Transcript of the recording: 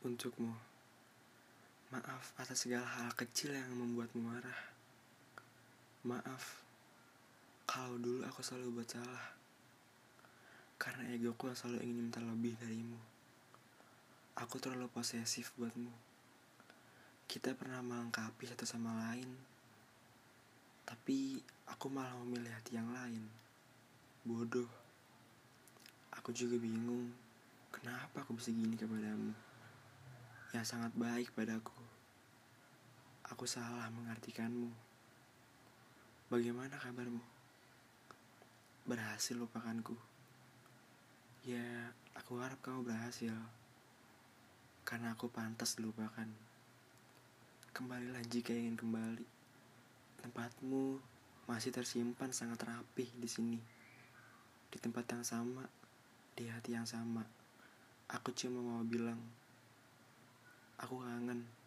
Untukmu. Maaf atas segala hal kecil yang membuatmu marah. Maaf Kalau dulu aku selalu buat salah. Karena egoku yang selalu ingin minta lebih darimu. Aku terlalu posesif buatmu. Kita pernah melengkapi satu sama lain. Tapi aku malah memilih hati yang lain. Bodoh. Aku juga bingung Kenapa aku bisa gini kepadamu sangat baik padaku. Aku salah mengartikanmu. Bagaimana kabarmu? Berhasil lupakanku? Ya, aku harap kamu berhasil. Karena aku pantas dilupakan. Kembalilah jika ingin kembali. Tempatmu masih tersimpan sangat rapih di sini. Di tempat yang sama, di hati yang sama. Aku cuma mau bilang, Aku kangen.